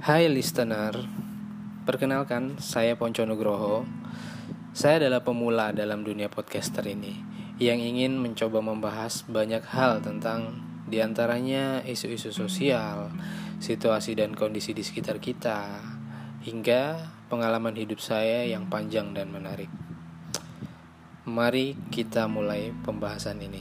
Hai listener, perkenalkan saya Ponco Nugroho. Saya adalah pemula dalam dunia podcaster ini yang ingin mencoba membahas banyak hal tentang di antaranya isu-isu sosial, situasi dan kondisi di sekitar kita, hingga pengalaman hidup saya yang panjang dan menarik. Mari kita mulai pembahasan ini.